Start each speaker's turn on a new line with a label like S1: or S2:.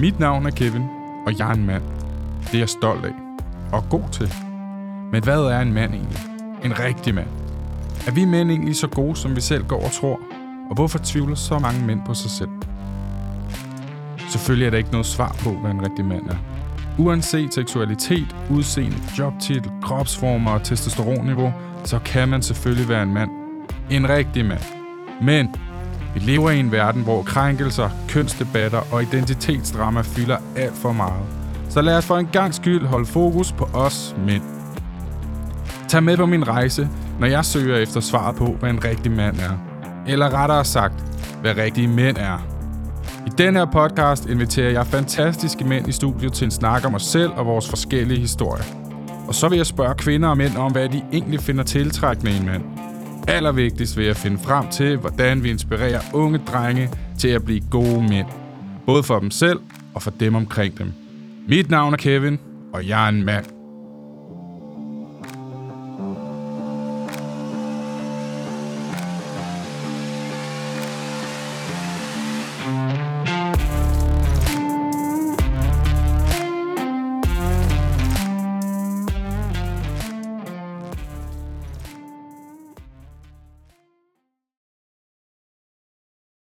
S1: Mit navn er Kevin, og jeg er en mand. Det er jeg stolt af. Og god til. Men hvad er en mand egentlig? En rigtig mand. Er vi mænd egentlig så gode, som vi selv går og tror? Og hvorfor tvivler så mange mænd på sig selv? Selvfølgelig er der ikke noget svar på, hvad en rigtig mand er. Uanset seksualitet, udseende, jobtitel, kropsformer og testosteronniveau, så kan man selvfølgelig være en mand. En rigtig mand. Men vi lever i en verden, hvor krænkelser, kønsdebatter og identitetsdrama fylder alt for meget. Så lad os for en gang skyld holde fokus på os mænd. Tag med på min rejse, når jeg søger efter svaret på, hvad en rigtig mand er. Eller rettere sagt, hvad rigtige mænd er. I den her podcast inviterer jeg fantastiske mænd i studiet til en snak om os selv og vores forskellige historier. Og så vil jeg spørge kvinder og mænd om, hvad de egentlig finder tiltrækkende i en mand. Allervigtigst vil jeg finde frem til, hvordan vi inspirerer unge drenge til at blive gode mænd. Både for dem selv og for dem omkring dem. Mit navn er Kevin, og jeg er en mand.